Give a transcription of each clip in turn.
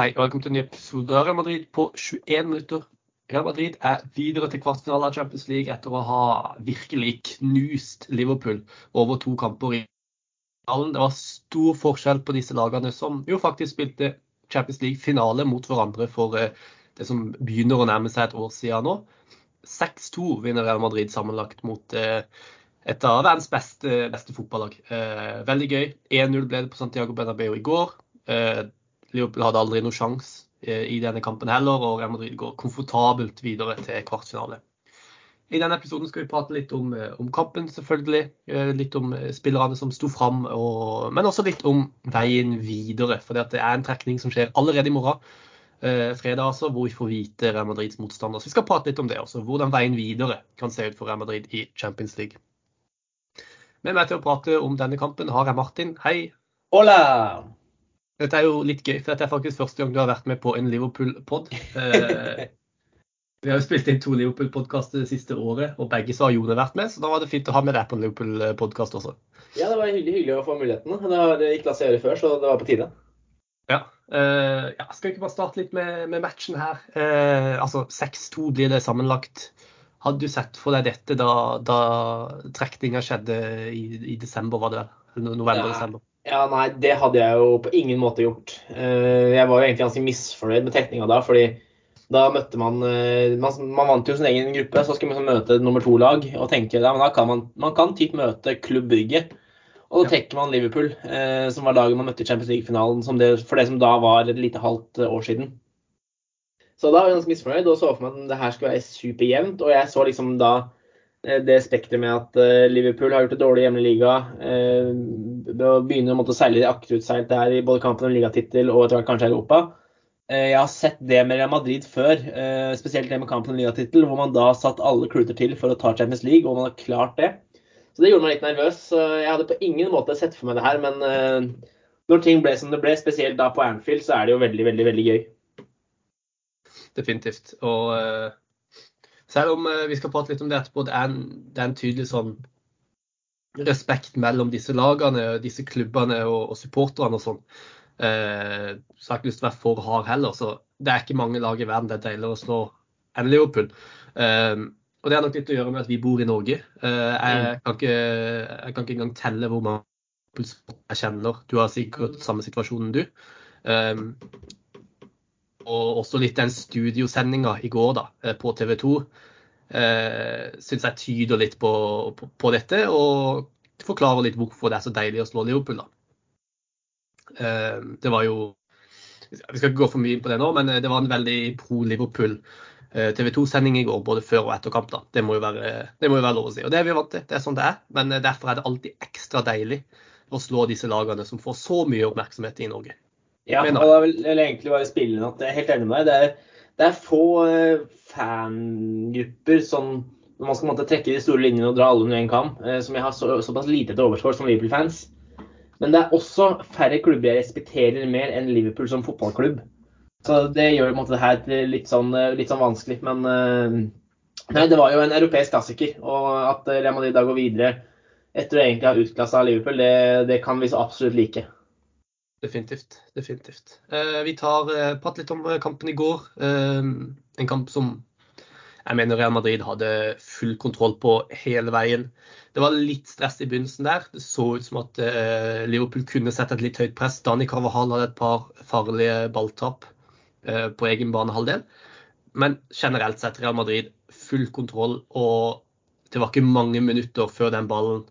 Hei, og velkommen til en ny episode av Real Madrid på 21 minutter. Real Madrid er videre til kvartfinale av Champions League etter å ha virkelig knust Liverpool over to kamper i finalen. Det var stor forskjell på disse lagene, som jo faktisk spilte Champions League-finale mot hverandre for eh, det som begynner å nærme seg et år siden nå. 6-2 vinner Real Madrid sammenlagt mot eh, et av verdens beste, beste fotballag. Eh, veldig gøy. 1-0 ble det på Santiago Bernabeu i går. Liverpool hadde aldri noen sjanse i denne kampen heller, og Real Madrid går komfortabelt videre til kvartfinale. I denne episoden skal vi prate litt om, om kampen, selvfølgelig. Litt om spillerne som sto fram, og, men også litt om veien videre. For det er en trekning som skjer allerede i morgen eh, fredag, altså, hvor vi får vite Real Madrids motstander. Så vi skal prate litt om det også. Hvordan veien videre kan se ut for Real Madrid i Champions League. Med meg til å prate om denne kampen har jeg Martin. Hei. Hola! Dette er jo litt gøy, for dette er faktisk første gang du har vært med på en Liverpool-pod. Eh, vi har jo spilt inn to Liverpool-podkaster det siste året, og begge så har Jone vært med, så da var det fint å ha med deg på en Liverpool-podkast også. Ja, det var hyggelig, hyggelig å få muligheten. Det har ikke latt seg gjøre før, så det var på tide. Ja. Uh, ja, skal vi ikke bare starte litt med, med matchen her? Uh, altså 6-2 blir det sammenlagt. Hadde du sett for deg dette da, da trekninga skjedde i, i, desember, var det vel? November-desember? Ja, nei, det hadde jeg jo på ingen måte gjort. Uh, jeg var jo egentlig ganske misfornøyd med trekninga da, fordi da møtte man, man Man, vant jo sin egen gruppe, så skulle man møte nummer to-lag og tenke ja, men da kan man, man kan typ møte Klubb Brygge og da trekker man Liverpool, eh, som var dagen man møtte i Champions League-finalen, for det som da var et lite halvt eh, år siden. Så da var jeg ganske misfornøyd og så for meg at det her skulle være superjevnt. Og jeg så liksom da eh, det spekteret med at eh, Liverpool har gjort det dårlig i liga. Eh, begynner å måtte seile akterutseilt der i både kampen om ligatittel og etter hvert kanskje Europa. Jeg har sett det med Real Madrid før, spesielt det med kampen om ligatittel, hvor man da satt alle kluter til for å ta Champions League, og man har klart det. Så det gjorde meg litt nervøs. Jeg hadde på ingen måte sett for meg det her, men eh, når ting ble som det ble, spesielt da på Anfield, så er det jo veldig, veldig, veldig gøy. Definitivt. Og selv om uh, vi skal prate litt om det etterpå, det er en, det er en tydelig sånn respekt mellom disse lagene, disse klubbene og, og supporterne og sånn. Eh, så jeg har ikke lyst til å være for hard heller. Så det er ikke mange lag i verden det er deiligere å slå enn Liverpool. Eh, og det har nok litt å gjøre med at vi bor i Norge. Eh, jeg mm. kan ikke, jeg kan ikke engang telle hvor mange jeg kjenner. Du har sikkert samme situasjonen, du. Og også litt den studiosendinga i går da, eh, på TV 2 eh, syns jeg tyder litt på, på, på, dette. Og forklarer litt hvorfor det er så deilig å slå Liverpool. da. Eh, det var jo Vi skal ikke gå for mye inn på det nå, men det var en veldig pro Liverpool Eh, TV 2-sending i går, både før og etter kamp. da. Det må, være, det må jo være lov å si. Og det er vi vant til. Det er sånn det er. Men eh, derfor er det alltid ekstra deilig å slå disse lagene som får så mye oppmerksomhet i Norge. Ja, og da vil jeg egentlig bare spille at jeg er helt enig med deg. Det er, det er få uh, fangrupper som når man skal måtte trekke de store linjene og dra alle under én kam, som jeg har så, såpass lite til overs for som Liverpool-fans. Men det er også færre klubber jeg respekterer mer enn Liverpool som fotballklubb. Så det gjør måte, det her litt sånn, litt sånn vanskelig. Men uh, nei, det var jo en europeisk klassiker. Og at Real Madrid da går videre etter å egentlig ha utklassa Liverpool, det, det, kan vi så absolutt like. Definitivt. definitivt. Eh, vi tar eh, prater litt om kampen i går. Eh, en kamp som jeg mener Real Madrid hadde full kontroll på hele veien. Det var litt stress i begynnelsen der. Det så ut som at eh, Liverpool kunne sette et litt høyt press. Dani Carvahal hadde et par farlige balltap. Eh, på egen banehalvdel. Men generelt sett Real Madrid full kontroll, og det var ikke mange minutter før den ballen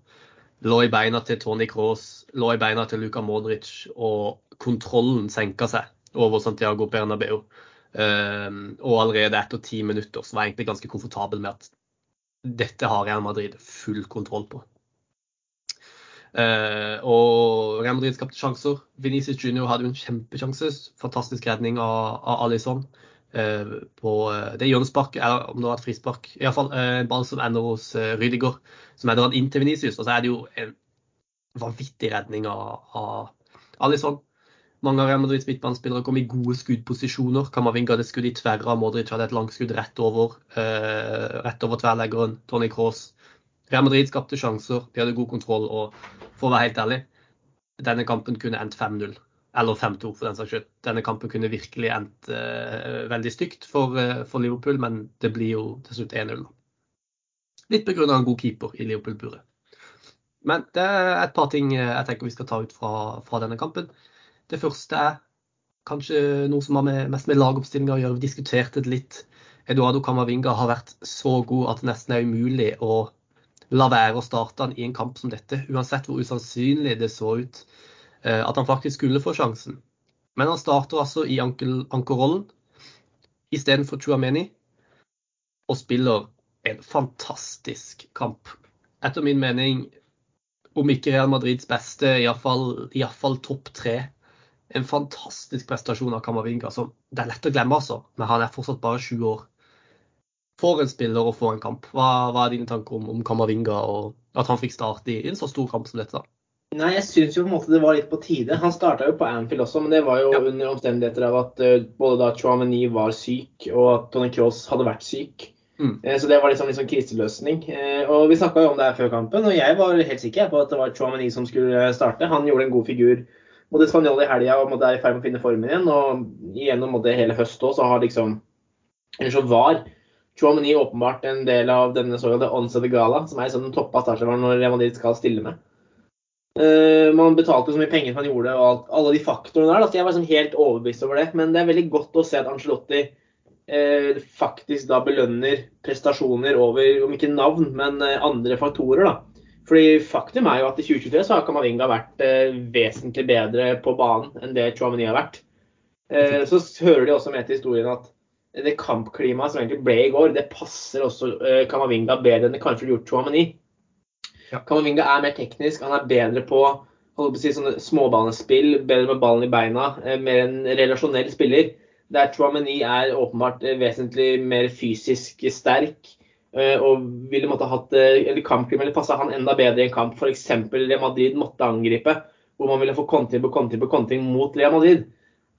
lå i beina til Tony Cross, lå i beina til Luka Modric, og kontrollen senka seg over Santiago Bernabeu. Um, og allerede etter ti minutter så var jeg egentlig ganske komfortabel med at dette har Real Madrid full kontroll på. Uh, og Real Madrid skapte sjanser. Venezia Junior hadde jo en kjempesjanse. Fantastisk redning av, av Alison. Uh, på uh, det er eller om det var et frispark. Iallfall en ball som ender hos Rydiger, som ender han inn til Venicius. Og så er det jo en vanvittig redning av, av Alison. Mange av Real Madrids midtbanespillere kom i gode skuddposisjoner. Kamavinga hadde skudd i tverra, Modric hadde et langskudd rett over, rett over tverrleggeren. Tony Cross Real Madrid skapte sjanser, de hadde god kontroll. Og for å være helt ærlig, denne kampen kunne endt 5-0. Eller 5-2 for den saks skyld. Denne kampen kunne virkelig endt uh, veldig stygt for, uh, for, Liverpool, men det blir jo til slutt 1-0. Litt pga. en god keeper i Liverpool-buret. Men det er et par ting jeg tenker vi skal ta ut fra, fra denne kampen. Det første er kanskje noe som har med, mest med lagoppstillinga å gjøre. Vi diskuterte det litt. Eduardo Camavinga har vært så god at det nesten er umulig å la være å starte han i en kamp som dette, uansett hvor usannsynlig det så ut Eh, at han faktisk skulle få sjansen. Men han starter altså i ankerrollen istedenfor Chuameni, og spiller en fantastisk kamp. Etter min mening, om ikke Real Madrids beste, iallfall topp tre. En fantastisk prestasjon av Camavinga, som det er lett å glemme, altså. Men han er fortsatt bare sju år. For en spiller å få en kamp. Hva, hva er dine tanker om, om Camavinga, og at han fikk starte i en så stor kamp som dette? Nei, jeg syns jo på en måte det var litt på tide. Han starta jo på Anfield også, men det var jo ja. under omstendigheter av at uh, både da Chouameni var syk, og at Tony Cross hadde vært syk. Mm. Uh, så det var liksom, liksom kriseløsning. Uh, og vi snakka jo om det her før kampen, og jeg var helt sikker på at det var Chouameni som skulle starte. Han gjorde en god figur mot Spanjol i helga og er i ferd med å finne formen igjen. Og gjennom det hele høst òg, så har liksom Eller så var Chouameni åpenbart en del av denne såkalte Once the Gala, som er liksom den toppa startserveren når Real Madrid skal stille med. Uh, man betalte så mye penger som man gjorde, og alt, alle de faktorene der. Da, så jeg var liksom helt overbevist over det. Men det er veldig godt å se at Angelotti uh, faktisk da belønner prestasjoner over, om ikke navn, men uh, andre faktorer. da. Fordi Faktum er jo at i 2023 så har Kamavinga vært vesentlig bedre på banen enn det Chouameni har vært. så hører de også med til historien at det kampklimaet som egentlig ble i går, det passer også Kamavinga bedre enn det kanskje gjort Chouameni. Ja. Kamavinga er mer teknisk, han er bedre på si, småbanespill, bedre med ballen i beina, eh, mer en relasjonell spiller. Der Chouameni er åpenbart eh, vesentlig mer fysisk sterk. Eh, og ville måtte hatt eller kampkrim eller passa han enda bedre i en kamp f.eks. Real Madrid måtte angripe, hvor man ville få kontring på kontring på kontring mot Real Madrid.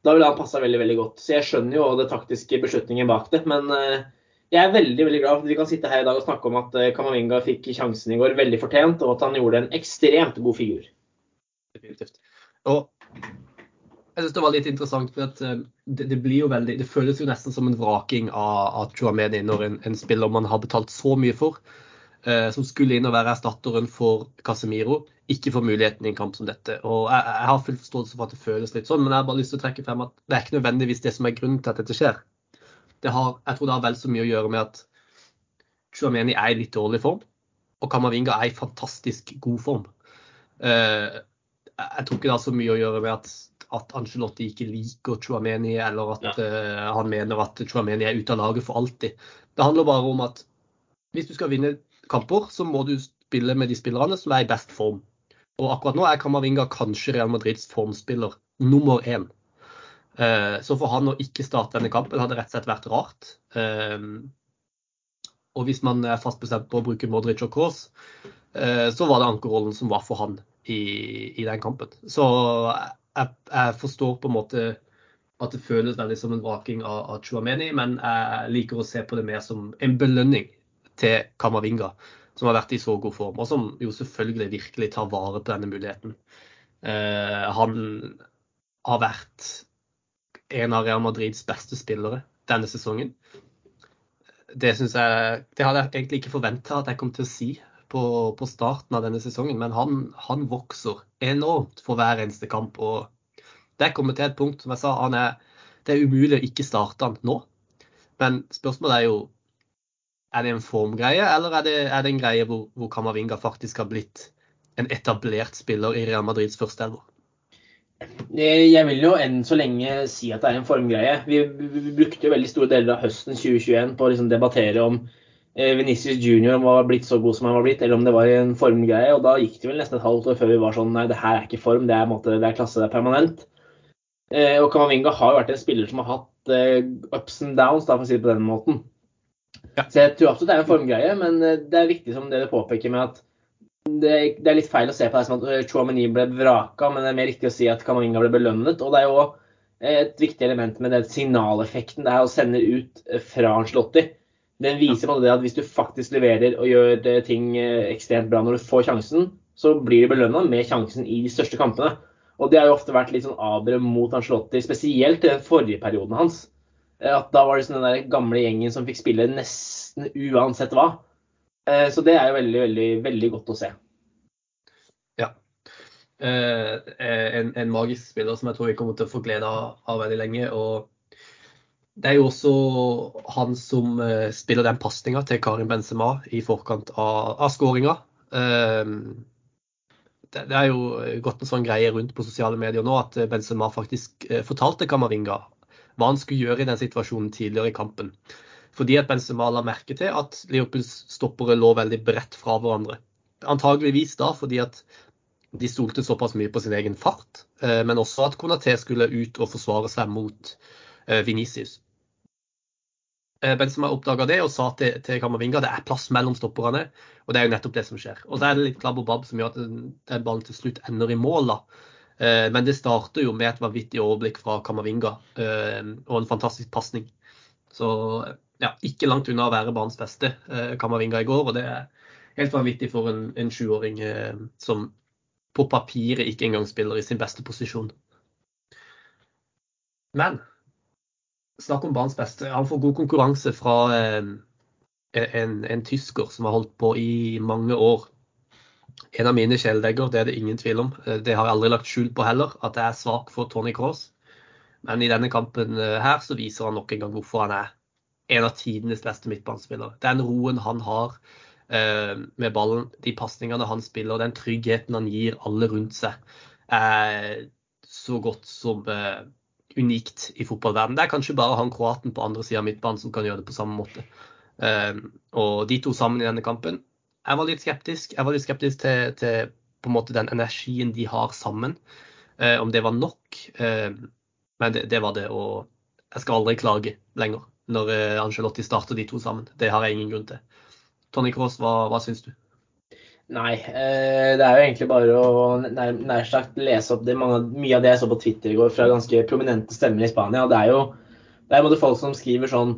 Da ville han passa veldig veldig godt. Så jeg skjønner jo det taktiske beslutningen bak det. Men jeg er veldig veldig glad for at vi kan sitte her i dag og snakke om at eh, Kamavinga fikk sjansen i går veldig fortjent, og at han gjorde en ekstremt god figur. Definitivt. Og jeg synes det var litt interessant, for eh, det, det, blir jo veldig, det føles jo nesten som en vraking av, av Chouameni når en, en, spiller man har betalt så mye for, eh, som skulle inn og være erstatteren for Casemiro, ikke får muligheten i en kamp som dette. Og jeg, jeg har full forståelse for at det føles litt sånn, men jeg har bare lyst til å trekke frem at det er ikke nødvendigvis det som er grunnen til at dette skjer har, jeg tror det har vel så mye å gjøre med at Chuameni er i litt dårlig form, og Kamavinga er i fantastisk god form. Uh, jeg tror ikke det har så mye å gjøre med at, at Angelotti ikke liker Chuameni, eller at uh, han mener at Chuameni er ute av laget for alltid. Det handler bare om at hvis du skal vinne kamper, så må du spille med de spillerne som er i best form. Og akkurat nå er Kamavinga kanskje Real Madrids formspiller nummer én. Eh, så for han å ikke starte denne kampen hadde rett og slett vært rart. Eh, og hvis man er fast bestemt på å bruke Modric og Kroos, eh, så var det ankerrollen som var for han i, i den kampen. Så jeg, jeg, forstår på en måte at det føles veldig som en vraking av, av Chuameni, men jeg liker å se på det mer som en belønning til Kamavinga, som har vært i så god form, og som jo selvfølgelig virkelig tar vare på denne muligheten. Han har vært en av Real Madrids beste spillere denne sesongen. Det, jeg, det hadde jeg egentlig ikke forventa at jeg kom til å si på, på starten av denne sesongen, men han, han, vokser enormt for hver eneste kamp. og Det kommer til et punkt som jeg sa, er, det er umulig å ikke starte han nå. Men spørsmålet er jo er det en formgreie, eller er det, er det en greie hvor, hvor Kamavinga faktisk har blitt en etablert spiller i Real Madrids første elver? Jeg vil jo enn så lenge si at det er en formgreie. Vi, vi brukte jo veldig store deler av høsten 2021 på å liksom debattere om eh, Venicius Junior var blitt så god som han var blitt, eller om det var en formgreie. og Da gikk det vel nesten et halvt år før vi var sånn nei, det her er ikke form, det er, måte, det er klasse, det er permanent. Eh, og Kamavinga har jo vært en spiller som har hatt eh, ups and downs, da, for å si det på den måten. Ja. Så jeg tror absolutt det er en formgreie, men eh, det er viktig som det du påpeker med at det, er litt feil å se på det som at eh, Chouameni ble vraka, men det er mer riktig å si at Kamavinga ble belønnet. Og det er jo et viktig element med den signaleffekten det er å sende ut eh, fra Anslotti. Den viser på det at hvis du faktisk leverer og gjør ting eh, ekstremt bra når du får sjansen, så blir du belønna med sjansen i de største kampene. Og det har jo ofte vært litt sånn aber mot Ancelotti, spesielt i den forrige perioden hans. At da var det sånn den der gamle gjengen som fikk spille nesten uansett hva. Så det er jo veldig, veldig, veldig godt å se. Ja. En, en magisk spiller som jeg tror vi kommer til å få glede av, veldig lenge. og det er jo også han som spiller den pasninga til Karin Benzema i forkant av, av skåringa. Det, er jo gått en sånn greie rundt på sosiale medier nå at Benzema faktisk fortalte Kamavinga hva han skulle gjøre i den situasjonen tidligere i kampen. Fordi at Benzema la merke til at Liverpools stoppere lå veldig bredt fra hverandre. Antageligvis da fordi at de stolte såpass mye på sin egen fart, men også at Konaté skulle ut og forsvare seg mot Venicius. Eh, Benzema oppdaga det og sa til, Kamavinga det er plass mellom stopperne. Og det er jo nettopp det som skjer. Og så er det litt klabb og babb som gjør at den ballen til slutt ender i mål. da. Eh, men det starter jo med et vanvittig overblikk fra Kamavinga eh, og en fantastisk pasning. Så ja, ikke langt unna å være banens beste, Kamavinga i går. Og det er helt vanvittig for en, en sjuåring som på papiret ikke engang spiller i sin beste posisjon. Men snakk om barns beste. Han får god konkurranse fra eh, en, en, tysker som har holdt på i mange år. En av mine kjæledegger, det er det ingen tvil om. Eh, det har jeg aldri lagt skjul på heller, at jeg er svak for Tony Cross. Men i denne kampen eh, her så viser han nok en gang hvorfor han er en av tidenes beste midtbanespillere. Den roen han har eh, med ballen, de pasningene han spiller, den tryggheten han gir alle rundt seg, er så godt som eh, unikt i fotballverden. Det er kanskje bare han kroaten på andre sida av midtbanen som kan gjøre det på samme måte. Eh, og de to sammen i denne kampen Jeg var litt skeptisk. Jeg var litt skeptisk til, til på en måte den energien de har sammen. Uh, om det var nok. Uh, men det, det, var det. Og jeg skal aldri klage lenger når uh, Angelotti starter de to sammen. Det har jeg ingen grunn til. Tony Cross, hva, hva syns du? Nei, eh, det er jo egentlig bare å nær, nær sagt lese opp det, mange, mye av det jeg så på Twitter i går fra ganske prominente stemmer i Spania. Det er jo det er både folk som skriver sånn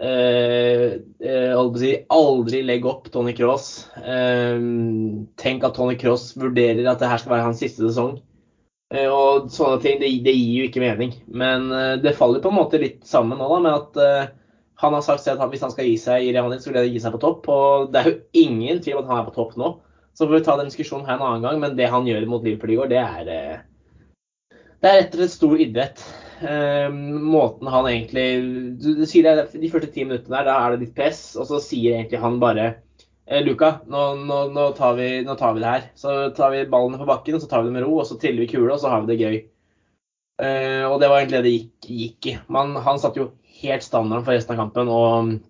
eh, eh, si, Aldri legg opp Tony Cross. Eh, tenk at Tony Cross vurderer at det her skal være hans siste sesong. Eh, og sånne ting, det, det, gir jo ikke mening. Men eh, det faller på en måte litt sammen nå da, med at han har sagt at hvis han skal gi seg i Real Madrid, så vil han gi seg på topp. Og det er jo ingen tvil om at han er på topp nå. Så får vi ta den diskusjonen her en annen gang, men det han gjør mot Liverpool i går, det er eh, Det er rett og slett stor idrett. Måten han egentlig du sier det, De første ti minuttene der, da er det litt press, og så sier egentlig han bare eh, Luka, nå, nå, nå, tar vi, nå, tar vi, det her. Så tar vi ballene på bakken, så tar vi det med ro, og så triller vi kule, og så har vi det gøy. Eh, og det var egentlig det det gikk, gikk i. Men han satte jo helt standarden for resten av kampen. og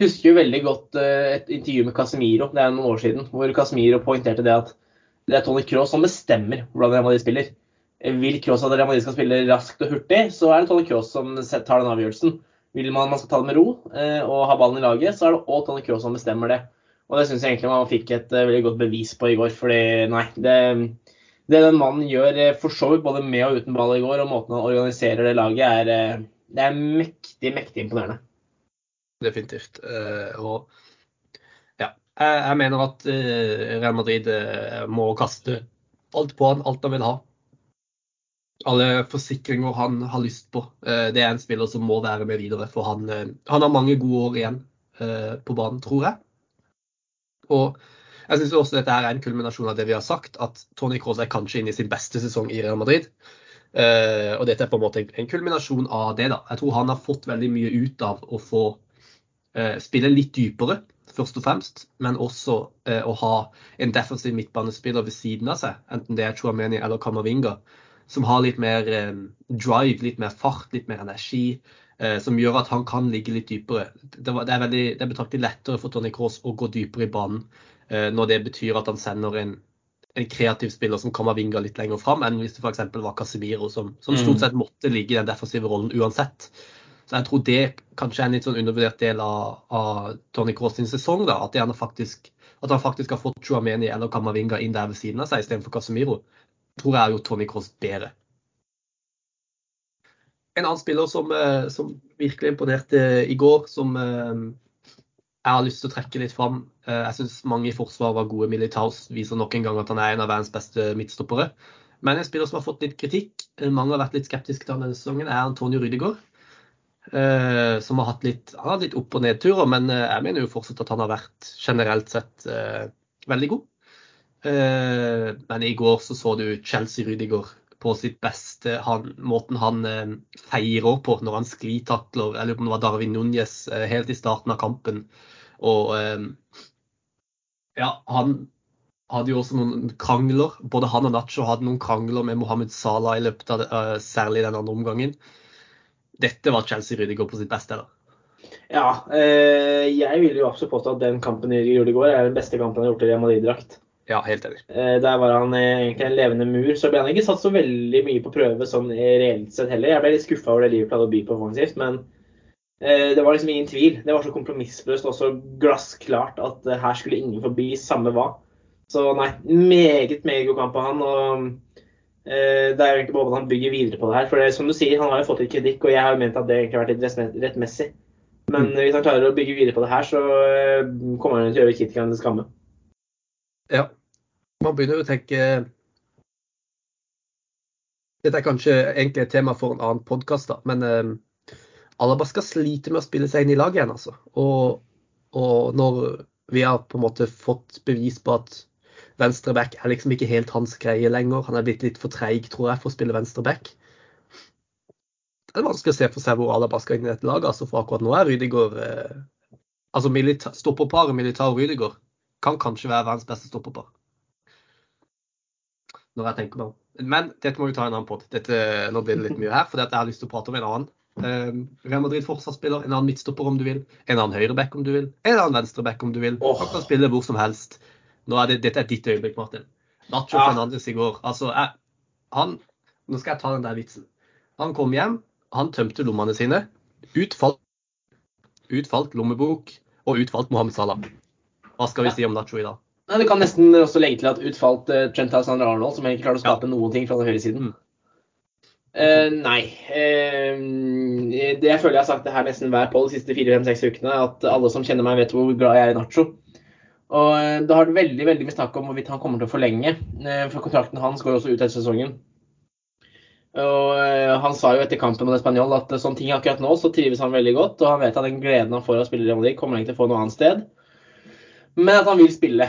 husker jo veldig godt uh, et intervju med Casemiro det er noen år siden, hvor Casemiro poengterte det at det er Tony Cross som bestemmer hvordan Real Madrid spiller. Vil Cross at Real Madrid skal spille raskt og hurtig, så er det Tony Cross som tar den avgjørelsen. Vil man man skal ta det med ro uh, og ha ballen i laget, så er det òg Tony Cross som bestemmer det. Og det syns jeg egentlig man fikk et uh, veldig godt bevis på i går. fordi nei, det, det den mannen gjør for så vidt både med og uten ball i går, og måten han organiserer det laget, er det er mektig, mektig imponerende. Definitivt. Og ja, jeg, mener at Real Madrid må kaste alt på han, alt han vil ha. Alle forsikringer han har lyst på. det er en spiller som må være med videre, for han, han har mange gode år igjen på banen, tror jeg. Og jeg syns også dette er en kulminasjon av det vi har sagt, at Tony Cross er kanskje inne i sin beste sesong i Real Madrid. Og dette er på en måte en, kulminasjon av det. da. Jeg tror han har fått veldig mye ut av å få spille litt dypere, først og fremst, men også å ha en defensiv midtbanespiller ved siden av seg, enten det er Chuameni eller Kamavinga, som har litt mer drive, litt mer fart, litt mer energi. som gjør at han kan ligge litt dypere. Det, var, det er, veldig, det er betraktelig lettere for Tony Cross å gå dypere i banen når det betyr at han sender en en kreativ spiller som kommer vinga litt lenger fram, enn hvis det f.eks. var Casemiro, som, som, stort mm. sett måtte ligge i den defensive rollen uansett. Så jeg tror det kanskje er en litt sånn undervurdert del av, av Tony Cross sin sesong. da, at, faktisk, at, han faktisk har fått Chuameni eller Kamavinga inn der ved siden av seg istedenfor Casemiro. Tror jeg har gjort Tony Cross bedre. En annen spiller som, eh, som virkelig imponerte i går, som eh, jeg har lyst til å trekke litt fram. Eh, jeg syns mange i forsvaret var gode. Militaus viser nok en gang at han er en av verdens beste midtstoppere. Men en spiller som har fått litt kritikk, mange har vært litt skeptiske til han denne sesongen, er Antonio Rydegård. Eh, som har hatt litt, han har hatt litt opp- og nedturer, men eh, jeg mener jo fortsatt at han har vært generelt sett eh, veldig god. Eh, men i går så så du Chelsea Rydiger på sitt beste. Han, måten han eh, feirer på når han sklitakler, eller om det var Darwin Núñez eh, helt i starten av kampen. Og ja, han hadde jo også noen krangler. Både han og Nacho hadde noen krangler med Mohammed Salah i løpet av særlig den andre omgangen. Dette var Chelsea Rydiger på sitt beste, da. Ja, jeg vil jo absolutt påstå at den kampen i går, er den beste kampen han har gjort i Real Madrid-drakt. Ja, helt enig. Eh, der var han eh, egentlig en levende mur. Så ble han ikke satt så veldig mye på prøve sånn reelt sett heller. Jeg ble litt skuffa over det livet pleide å by på offensivt, men eh, det var liksom ingen tvil. Det var så kompromissløst og så glassklart at eh, her skulle ingen forbi, samme hva. Så nei, meget, meget god kamp av han. og eh, det er jo egentlig bare at han bygger videre på det her. For det, som du sier, han har jo fått litt kritikk, og jeg har jo ment at det egentlig har vært litt rettmessig. Men mm. hvis han klarer å bygge videre på det her, så eh, kommer han til å gjøre kritikerne til skamme. Ja. Man begynner jo å tenke Dette er kanskje egentlig et tema for en annen podkast, men eh, Alaba skal slite med å spille seg inn i laget igjen, altså. Og, og når vi har på en måte fått bevis på at venstreback er liksom ikke helt hans greie lenger. Han er blitt litt for treig, tror jeg, for å spille venstreback. Det er vanskelig å se for seg hvor Alaba skal inn i dette laget. altså For akkurat nå er Rydiger eh, Altså stopperparet Militar og Rydiger kan kanskje være verdens beste stopper. Når jeg tenker meg om. Men dette må vi ta en annen pod. Nå blir det litt mye her, for jeg har lyst til å prate om en annen. Uh, Real Madrid forsvarsspiller, en annen midtstopper om du vil, en annen høyreback om du vil, en annen venstreback om du vil. Oh. Han kan spille hvor som helst. Nå er det, dette er ditt øyeblikk, Martin. Nacho ja. Fernandes i går. Altså, jeg, han Nå skal jeg ta den der vitsen. Han kom hjem, han tømte lommene sine. Utfalt, utfalt lommebok og utfalt Mohammed Salah. Hva skal vi si om Nacho i dag? Nei, Du kan nesten også legge til at utfalt uh, Trent Alexander Arnold, som ikke klarte å skape ja. noen ting fra den høyresiden. Uh, nei. Uh, det jeg føler jeg har sagt det her nesten hver på de siste fire-fem-seks ukene, at alle som kjenner meg, vet hvor glad jeg er i Nacho. Og uh, Det har vært veldig veldig mye snakk om hvorvidt han kommer til å forlenge. For Kontrakten hans går også ut etter sesongen. Og Han sa jo etter kampen med Español at sånn ting akkurat nå så trives han veldig godt. Og han vet at den gleden han får av å spille i Real Madrid, kommer han ikke til å få noe annet sted. Men at han vil spille.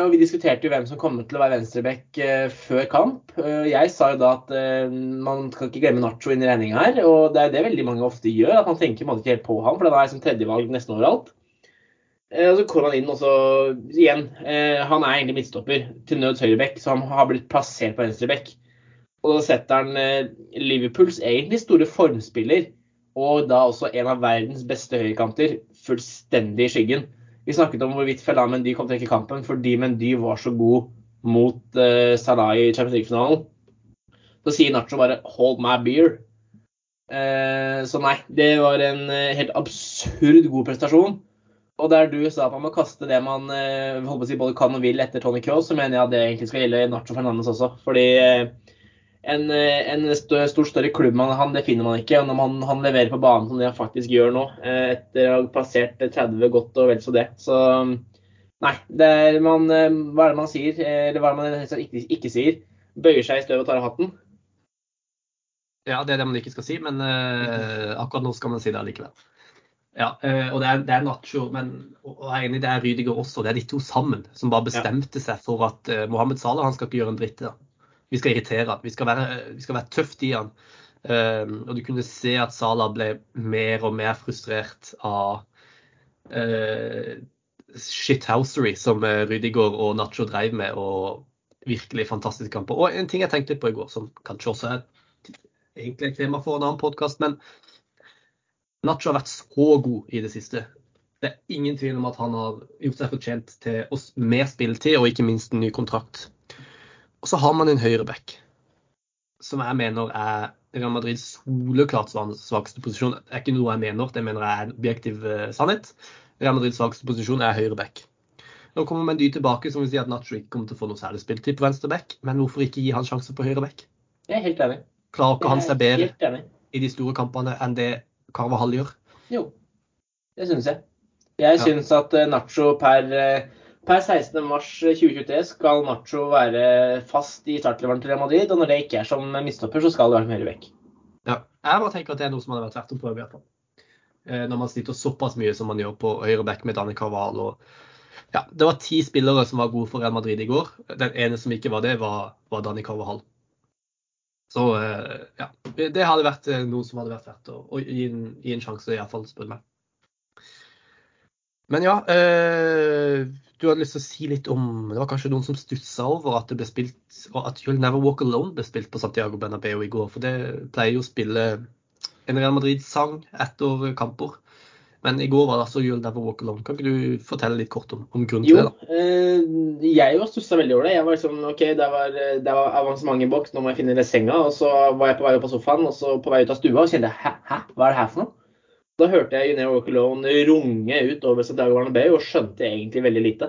Og Vi diskuterte jo hvem som kommer til å være venstreback før kamp. Jeg sa jo da at man kan ikke glemme Nacho inn i regninga her. Og det er det veldig mange ofte gjør. At man tenker ikke helt på ham, for han er som tredjevalg nesten overalt. Eh, og så kommer han inn, og så igjen eh, Han er egentlig midtstopper til nøds høyrebekk, så han har blitt plassert på venstrebekk. Og da setter han eh, Liverpools egentlig store formspiller, og da også en av verdens beste høyrekanter, fullstendig i skyggen. Vi snakket om hvorvidt Felah Mendy kom til å trekke kampen fordi Mendy var så god mot uh, Salah i Champions League-finalen. Så sier Nacho bare 'hold my beer'. Uh, så nei, det var en uh, helt absurd god prestasjon. Og der du sa at man må kaste det man uh, si, både kan og vil etter Tony Cross, så mener jeg at det egentlig skal gjelde Nacho Fernandes også. Fordi eh, en, eh, en stor, større klubb man, han, det finner man ikke. Og når man, han leverer på banen som det han faktisk gjør nå, etter å ha passert 30 godt og vel så det. Så nei, det er man, hva er det man sier, eller hva er det man ikke, ikke sier? Bøyer seg i støvet og tar av hatten. Ja, det er det man ikke skal si, men uh, akkurat nå skal man si det allikevel. Ja, eh, og det er, det er Nacho, men og jeg er enig, det er Rydiger også. Det er de to sammen som bare bestemte seg for at Mohammed Salah han skal ikke gjøre en dritt. Da. Vi skal irritere. Vi skal være, vi skal være tøft i han. Um, og du kunne se at Salah ble mer og mer frustrert av uh, shithousery som Rydigård og Nacho drev med, og virkelig fantastiske kamper. Og en ting jeg tenkte litt på i går, som kanskje også er egentlig et tema for en annen podkast, men Nacho har vært så god i det siste. Det er ingen tvil om at han har gjort seg fortjent til oss mer spilletid og ikke minst en ny kontrakt. Og så har man en høyreback, som jeg mener er Real Madrids soleklart svakeste posisjon. Det er ikke noe jeg mener, det mener jeg er en objektiv uh, sannhet. Real Madrids svakeste posisjon er høyreback. Nå kommer Mendy tilbake, som vil si at Nacho ikke kommer til å få noe særlig spilletid på venstreback. Men hvorfor ikke gi han sjanse på høyreback? Jeg er helt enig. Klarer ikke han seg bedre i de store kampene enn det Carvahall gjør? Jo, det syns jeg. Jeg syns at eh, Nacho per, eh, Per 16.3.2023 skal Nacho være fast i startleveren til Real Madrid, og når det ikke er som midtstopper, så skal det være mer vekk. Ja, jeg bare tenker at det er noe som hadde vært verdt å prøve. i hvert fall. Eh, Når man sliter såpass mye som man gjør på høyre back med Danne Carval. Ja, det var ti spillere som var gode for Real Madrid i går. Den ene som ikke var det, var, var Danny Carvahall. Så eh, ja, det hadde vært eh, noe som hadde vært verdt å, å gi, en, gi en sjanse, iallfall, spør du meg. Men ja, eh, du hadde lyst til å si litt om Det var kanskje noen som stussa over at det ble spilt og at You'll Never Walk Alone ble spilt på Santiago Bernabeu i går. For det pleier jo å spille en Real Madrid-sang etter kamper. Men i går var det altså You'll Never Walk Alone. Kan ikke du fortelle litt kort om, om grunnen til det? da? eh, jeg jo stussa veldig over det. Jeg var liksom, ok, Det var, det var avansement i boks, nå må jeg finne det senga. Og så var jeg på vei opp på sofaen, og så på vei ut av stua og kjente hæ, hæ, hva er det her for noe? Da hørte jeg You Never Walk runge ut over Santiago Bernabeu og skjønte egentlig veldig lite.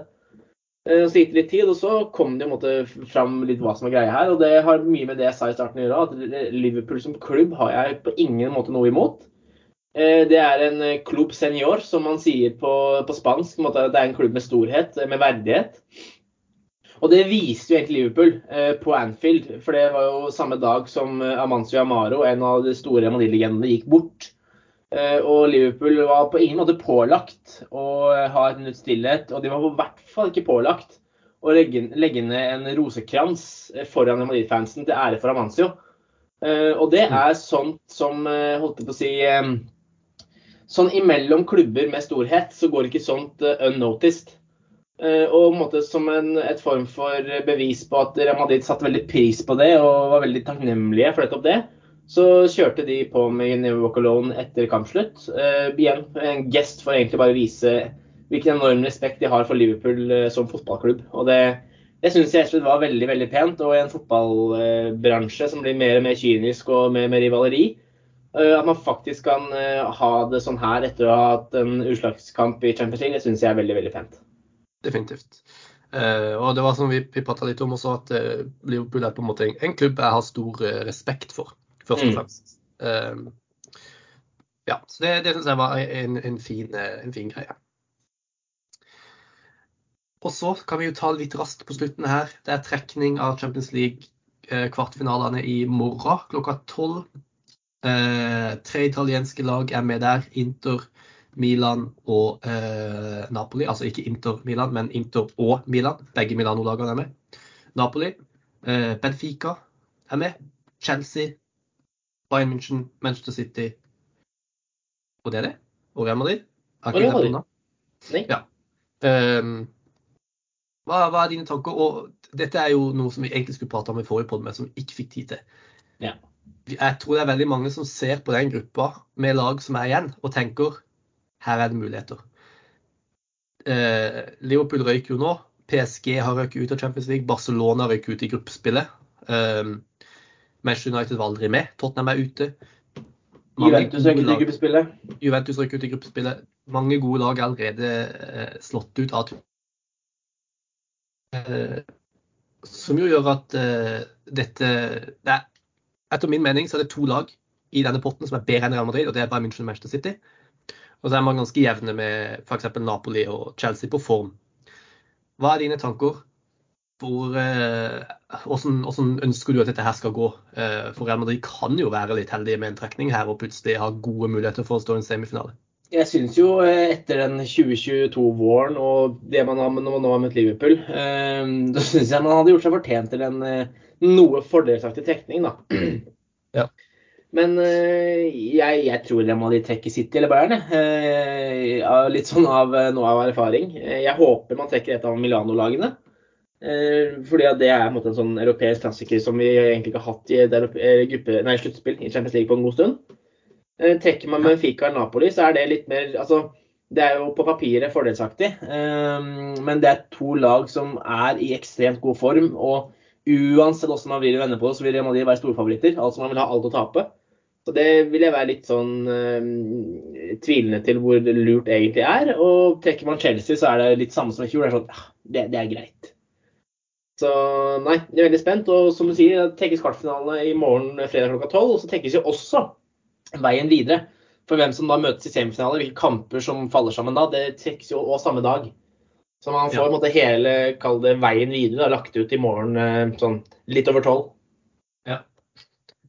Eh, Så gikk det litt tid, og så kom det måte fram litt hva som er greia her. Og det har mye med det jeg sa i starten å gjøre, at Liverpool som klubb har jeg på ingen måte noe imot. Eh, Det er en klubb senior, som man sier på, på spansk. på Det er en klubb med storhet, med verdighet. Og det viste jo egentlig Liverpool eh, på Anfield. For det var jo samme dag som Amancio Amaro, en av de store Madrid-legendene, gikk bort. Eh, Og Liverpool var på ingen måte pålagt å eh, ha et minutts stillhet. Og de var i hvert fall ikke pålagt å legge, legge ned en rosekrans eh, foran Madrid-fansen til ære for Amancio. Og det er sånt som, holdt på å si Sånn imellom klubber med storhet, så går ikke sånt unnoticed. Og på en måte som en et form for bevis på at Real Madrid satte veldig pris på det og var veldig takknemlige for nettopp det, så kjørte de på med Never Walk Alone etter kampslutt. Uh, igjen en gest for egentlig bare å vise hvilken enorm respekt de har for Liverpool uh, som fotballklubb. Og det, det syns jeg rett var veldig veldig pent. Og i en fotballbransje som blir mer og mer kynisk og mer, mer rivaleri, uh, at man faktisk kan ha det sånn her etter å ha hatt en utslagskamp i Champions League, det syns jeg er veldig veldig pent. Definitivt. Uh, og det var som vi, vi prata litt om også, at uh, Liverpool er på en måte en, en klubb jeg har stor uh, respekt for, først og Mm. fremst. Eh, ja, så det, det syns jeg var en, en, fin, eh, en fin greie. Og så kan vi jo ta litt raskt på slutten her. Det er trekning av Champions League-kvartfinalene i morgen klokka tolv. Eh, tre italienske lag er med der. Inter, Milan og uh, Napoli. Altså ikke Inter Milan, men Inter og Milan. Begge Milano-lagene er med. Napoli. Uh, Benfica er med. Chelsea, Bayern München, Manchester City Og det er det? Og Real Madrid? Er ikke Madrid. Nei. Ja. Um, hva, hva er dine tanker? Og dette er jo noe som vi egentlig skulle prate om i forrige podd, men som vi ikke fikk tid til. Ja. Jeg tror det er veldig mange som ser på den gruppa med lag som er igjen, og tenker her er det muligheter. Uh, Liverpool røyker jo nå. PSG har røyket ut av Champions League. Barcelona røyker ut i gruppespillet. Um, Manchester United var aldri med. Tottenham er ute. Mange Juventus røk ut i gruppespillet. Juventus røk ut i gruppespillet. Mange gode lag er allerede eh, slått ut av eh, Som jo gjør at eh, dette det er, Etter min mening så er det to lag i denne potten som er bedre enn Real Madrid, og det er Bayern München og Manchester City. Og så er man ganske jevne med f.eks. Napoli og Chelsea på form. Hva er dine tanker? Hvor, eh, hvordan, hvordan ønsker du at dette her skal gå? Eh, for Real Madrid kan jo være litt heldige med en trekning her og plutselig ha gode muligheter for å stå i en semifinale. Jeg syns jo eh, etter den 2022-våren og det man har når man nå har møtt Liverpool, da syns jeg man hadde gjort seg fortjent til en noe fordelsaktig trekning, da. Ja. Men jeg, jeg tror Real Madrid trekker City eller Bayern. jeg. Litt sånn av, nå av erfaring. Jeg håper man trekker et av Milano-lagene. Eh, fordi det er en en sånn europeisk klassiker som vi egentlig ikke har hatt i gruppe, nei, sluttspill i Champions League på en god stund. Eh, Trekker man Benfica og Napoli, så er det litt mer altså, Det er jo på papiret fordelsaktig, eh, men det er to lag som er i ekstremt god form. og Uansett hvordan man blir venner på det, så vil Real Madrid være storfavoritter. Altså man vil ha alt å tape. Så det vil jeg være litt sånn uh, tvilende til hvor lurt egentlig er. Og trekker man Chelsea, så er det litt samme som i fjor. Det er sånn, ah, det, det er greit. Så nei, jeg er veldig spent. Og som du sier, det tekkes kvartfinale i morgen fredag klokka tolv. Og så tekkes jo også veien videre. For hvem som da møtes i semifinale, hvilke kamper som faller sammen da, det trekkes jo også samme dag. Så man får Ja. måte hele kall det veien videre da, lagt ut i morgen eh, sånn litt over tolv.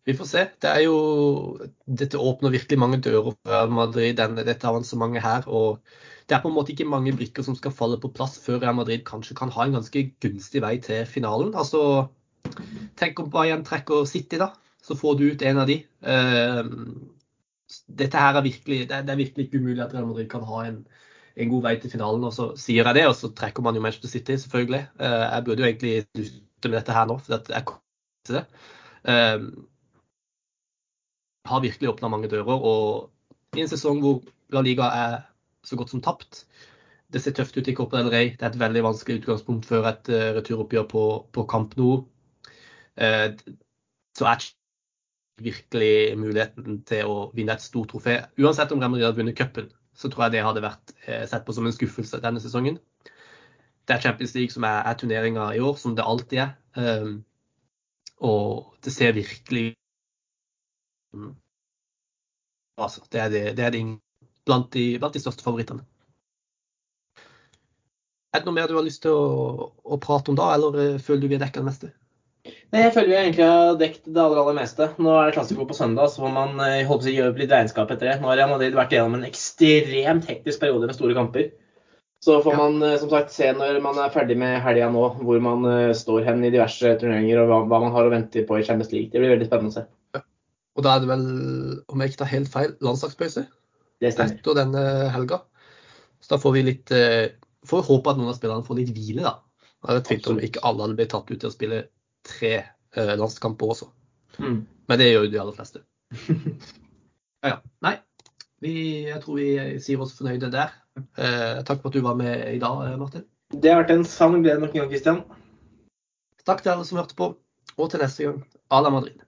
Vi får se. Det er jo, dette åpner virkelig mange dører for Madrid, denne, dette avansementet her. Og det er på en måte ikke mange brikker som skal falle på plass før Real Madrid kanskje kan ha en ganske gunstig vei til finalen. Altså, tenk om Bayern trekker City, da. Så får du ut en av de. Eh, dette her er virkelig, det er, virkelig ikke umulig at Real Madrid kan ha en, en god vei til finalen. Og så sier jeg det, og så trekker man jo Manchester City, selvfølgelig. Eh, jeg burde jo egentlig slutte med dette her nå, for jeg kommer til det. Jeg har virkelig åpna mange dører. Og i en sesong hvor La Liga er så godt som tapt, det ser tøft ut i Copa del Rey. Det er et veldig vanskelig utgangspunkt før et uh, returoppgjør på, på Camp Nou. Uh, så er virkelig muligheten til å vinne et stort trofé. Uansett om Real hadde vunnet cupen, så tror jeg det hadde vært uh, sett på som en skuffelse denne sesongen. Det er Champions League som er, er turneringa i år, som det alltid er. Um, og det ser virkelig. Altså, det er det, det, er det blant, de, blant de største favorittene. Er det noe mer du har lyst til å, å prate om da, eller uh, føler du vi har dekka det meste? Nei, Jeg føler vi egentlig har dekket det aller, aller meste. Nå er det klassiko på søndag, så får man eh, holdt på å gjøre litt regnskap etter det. Nå har Real Madrid vært gjennom en ekstremt hektisk periode med store kamper. Så får Ja. man eh, som sagt se når man er ferdig med helga nå, hvor man eh, står hen i diverse turneringer og hva, hva man har å vente på i Champions League. Det blir veldig spennende å se. Og da er det vel, om jeg ikke tar helt feil, landslagspause. Etter denne helga. Så da får vi litt uh, Får håpe at noen av spillerne får litt hvile, da. Det er tvilt om ikke alle hadde blitt tatt ut til å spille tre eh, landskamper også. Mm. Men det gjør jo de aller fleste. Ja, ja. Nei, vi, jeg tror vi sier oss fornøyde der. Eh, takk for at du var med i dag, eh, Martin. Det har vært en sann glede nok en gang, Christian. Takk til alle som hørte på, og til neste gang, à la Madrid.